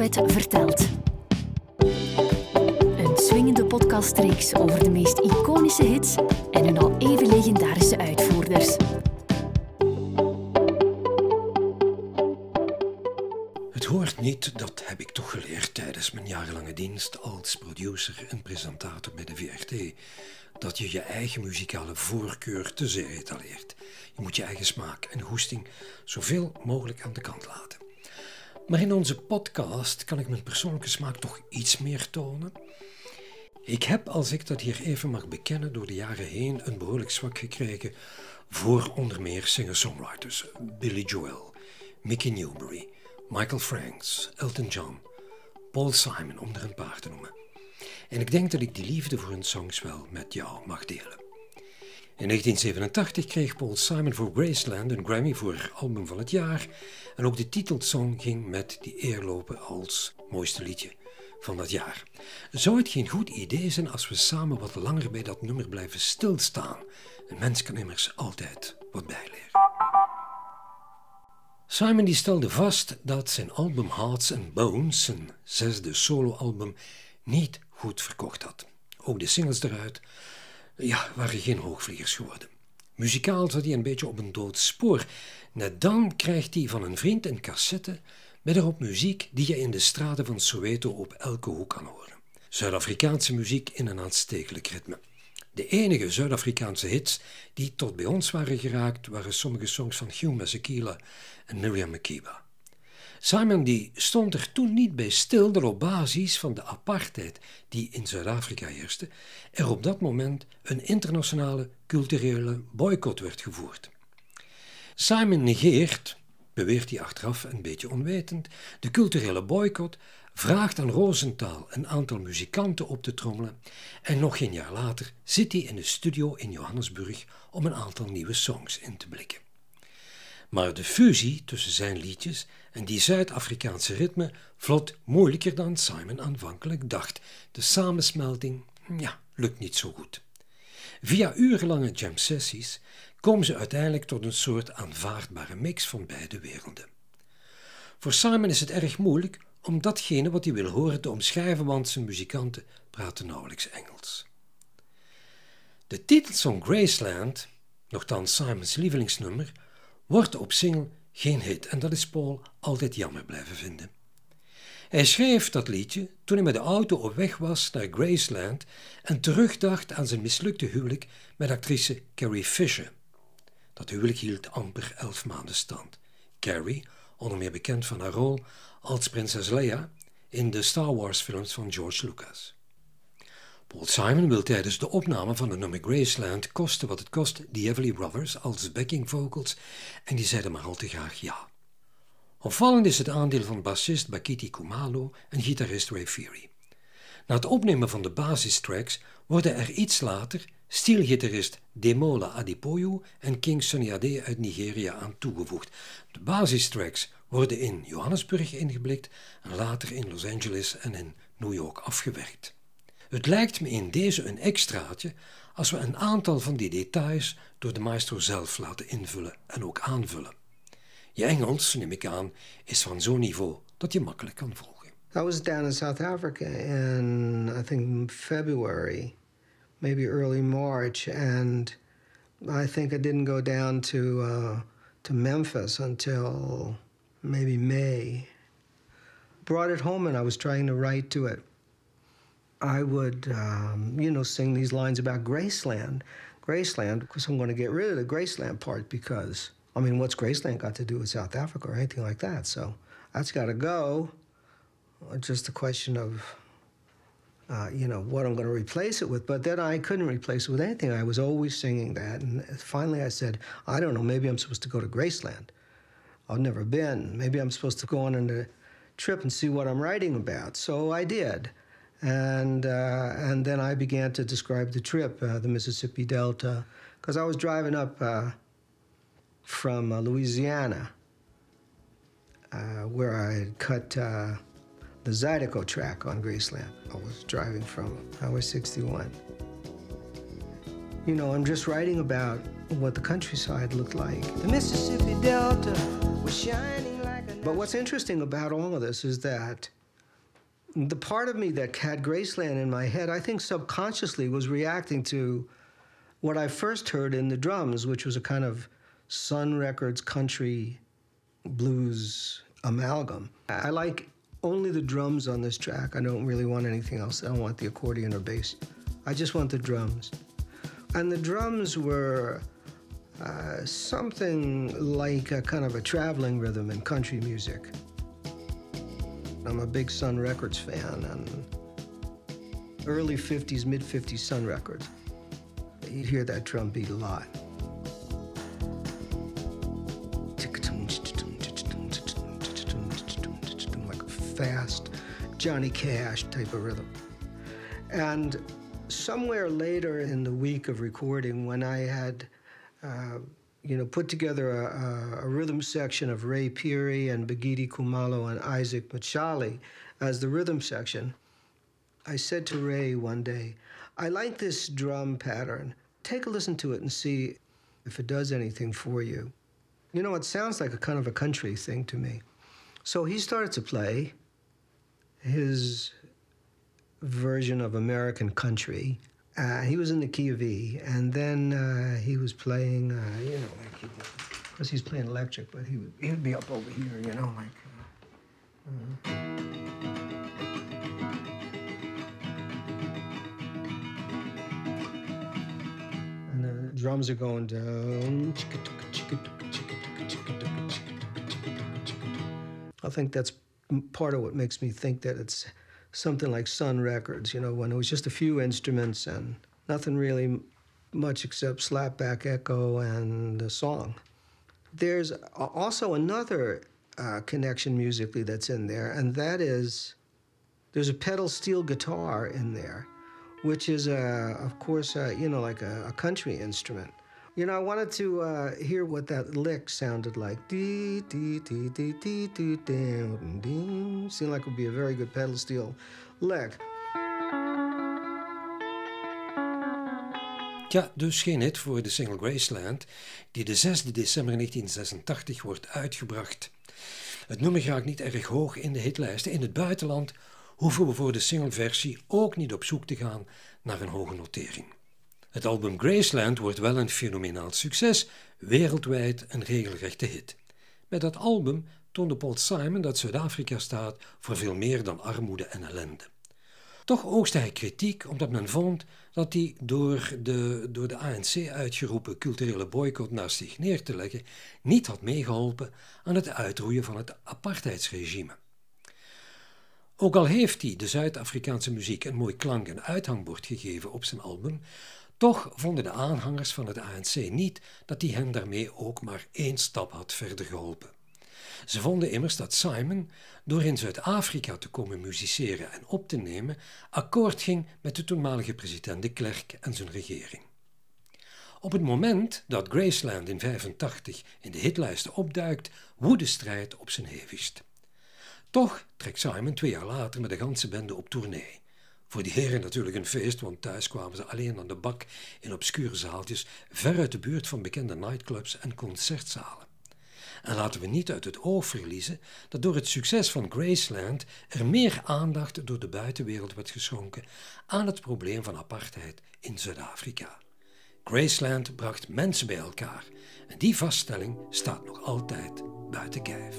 Vertelt. Een swingende podcastreeks over de meest iconische hits en hun al even legendarische uitvoerders. Het hoort niet, dat heb ik toch geleerd tijdens mijn jarenlange dienst als producer en presentator bij de VRT, dat je je eigen muzikale voorkeur te zeer etaleert. Je moet je eigen smaak en goesting zoveel mogelijk aan de kant laten. Maar in onze podcast kan ik mijn persoonlijke smaak toch iets meer tonen. Ik heb, als ik dat hier even mag bekennen, door de jaren heen een behoorlijk zwak gekregen voor onder meer singer-songwriters Billy Joel, Mickey Newbury, Michael Franks, Elton John, Paul Simon, om er een paar te noemen. En ik denk dat ik die liefde voor hun songs wel met jou mag delen. In 1987 kreeg Paul Simon voor Graceland een Grammy voor Album van het Jaar en ook de titelsong ging met die eer lopen als mooiste liedje van dat jaar. Zou het geen goed idee zijn als we samen wat langer bij dat nummer blijven stilstaan? Een mens kan immers altijd wat bijleren. Simon die stelde vast dat zijn album Hearts and Bones, zijn zesde soloalbum, niet goed verkocht had. Ook de singles eruit ja, waren geen hoogvliegers geworden. Muzikaal zat hij een beetje op een dood spoor. Net dan krijgt hij van een vriend een cassette met erop muziek die je in de straten van Soweto op elke hoek kan horen. Zuid-Afrikaanse muziek in een aanstekelijk ritme. De enige Zuid-Afrikaanse hits die tot bij ons waren geraakt waren sommige songs van Hugh Masekela en Miriam Makeba. Simon die stond er toen niet bij stil dat op basis van de apartheid die in Zuid-Afrika heerste, er op dat moment een internationale culturele boycott werd gevoerd. Simon negeert, beweert hij achteraf een beetje onwetend, de culturele boycott, vraagt aan Rosenthal een aantal muzikanten op te trommelen en nog geen jaar later zit hij in de studio in Johannesburg om een aantal nieuwe songs in te blikken. Maar de fusie tussen zijn liedjes en die Zuid-Afrikaanse ritme vlot moeilijker dan Simon aanvankelijk dacht. De samensmelting, ja, lukt niet zo goed. Via urenlange jam sessies komen ze uiteindelijk tot een soort aanvaardbare mix van beide werelden. Voor Simon is het erg moeilijk om datgene wat hij wil horen te omschrijven, want zijn muzikanten praten nauwelijks Engels. De titelsong Graceland, nogthans Simons lievelingsnummer, wordt op single geen hit en dat is Paul altijd jammer blijven vinden. Hij schreef dat liedje toen hij met de auto op weg was naar Graceland en terugdacht aan zijn mislukte huwelijk met actrice Carrie Fisher. Dat huwelijk hield amper elf maanden stand. Carrie, onder meer bekend van haar rol als prinses Leia in de Star Wars films van George Lucas. Paul Simon wil tijdens de opname van de nummer Graceland kosten wat het kost die Everly Brothers als backing vocals en die zeiden maar al te graag ja. Opvallend is het aandeel van bassist Bakiti Kumalo en gitarist Ray Fury. Na het opnemen van de basistracks worden er iets later stielgitarist Demola Adipoyu en King Sunny Ade uit Nigeria aan toegevoegd. De basistracks worden in Johannesburg ingeblikt en later in Los Angeles en in New York afgewerkt. Het lijkt me in deze een extraatje als we een aantal van die details door de maestro zelf laten invullen en ook aanvullen. Je Engels, neem ik aan, is van zo'n niveau dat je makkelijk kan volgen. I was down in South Africa in, I think, February, maybe early March, and I think I didn't go down to, uh, to Memphis until maybe May. Brought it home and I was trying to write to it. I would, um, you know, sing these lines about Graceland. Graceland, because I'm going to get rid of the Graceland part because, I mean, what's Graceland got to do with South Africa or anything like that? So that's got to go. Just a question of, uh, you know, what I'm going to replace it with. But then I couldn't replace it with anything. I was always singing that. And finally I said, I don't know, maybe I'm supposed to go to Graceland. I've never been. Maybe I'm supposed to go on a trip and see what I'm writing about. So I did. And, uh, and then I began to describe the trip, uh, the Mississippi Delta, because I was driving up uh, from uh, Louisiana, uh, where I had cut uh, the Zydeco track on Graceland. I was driving from Highway 61. You know, I'm just writing about what the countryside looked like. The Mississippi Delta was shining like a... But what's interesting about all of this is that the part of me that had Graceland in my head, I think subconsciously was reacting to what I first heard in the drums, which was a kind of Sun Records country blues amalgam. I like only the drums on this track. I don't really want anything else. I don't want the accordion or bass. I just want the drums. And the drums were uh, something like a kind of a traveling rhythm in country music. I'm a big Sun Records fan and early 50s, mid 50s Sun Records. You'd hear that drum beat a lot. Like a fast Johnny Cash type of rhythm. And somewhere later in the week of recording, when I had uh, you know, put together a, a, rhythm section of Ray Peary and Bagiti Kumalo and Isaac Machali as the rhythm section. I said to Ray one day, I like this drum pattern. Take a listen to it and see if it does anything for you. You know, it sounds like a kind of a country thing to me. So he started to play his version of American country uh, he was in the key of E, and then uh, he was playing, uh, you know, like did, because he's playing electric, but he would, he would be up over here, you know, like. Uh, and the drums are going down. I think that's part of what makes me think that it's something like Sun Records, you know, when it was just a few instruments and nothing really much except slapback echo and a song. There's also another uh, connection musically that's in there, and that is there's a pedal steel guitar in there, which is, a, of course, a, you know, like a, a country instrument. You know, I wanted to uh, hear what that lick sounded like. Dee, dee, dee, dee, dee, dee. Seemed like it would be a very good pedal steel lick. Ja, dus geen hit voor de single Graceland, die de 6 december 1986 wordt uitgebracht. Het nummer gaat niet erg hoog in de hitlijsten. In het buitenland hoeven we voor de singleversie ook niet op zoek te gaan naar een hoge notering. Het album Graceland wordt wel een fenomenaal succes, wereldwijd een regelrechte hit. Met dat album toonde Paul Simon dat Zuid-Afrika staat voor veel meer dan armoede en ellende. Toch oogste hij kritiek omdat men vond dat hij door de, door de ANC uitgeroepen culturele boycott naast zich neer te leggen niet had meegeholpen aan het uitroeien van het apartheidsregime. Ook al heeft hij de Zuid-Afrikaanse muziek een mooi klank en uithangbord gegeven op zijn album, toch vonden de aanhangers van het ANC niet dat hij hen daarmee ook maar één stap had verder geholpen. Ze vonden immers dat Simon, door in Zuid-Afrika te komen musiceren en op te nemen, akkoord ging met de toenmalige president de Klerk en zijn regering. Op het moment dat Graceland in 85 in de hitlijsten opduikt, woedt strijd op zijn hevigst. Toch trekt Simon twee jaar later met de ganse bende op tournee. Voor die heren natuurlijk een feest, want thuis kwamen ze alleen aan de bak in obscure zaaltjes ver uit de buurt van bekende nightclubs en concertzalen. En laten we niet uit het oog verliezen dat door het succes van Graceland er meer aandacht door de buitenwereld werd geschonken aan het probleem van apartheid in Zuid-Afrika. Graceland bracht mensen bij elkaar en die vaststelling staat nog altijd buiten kijf.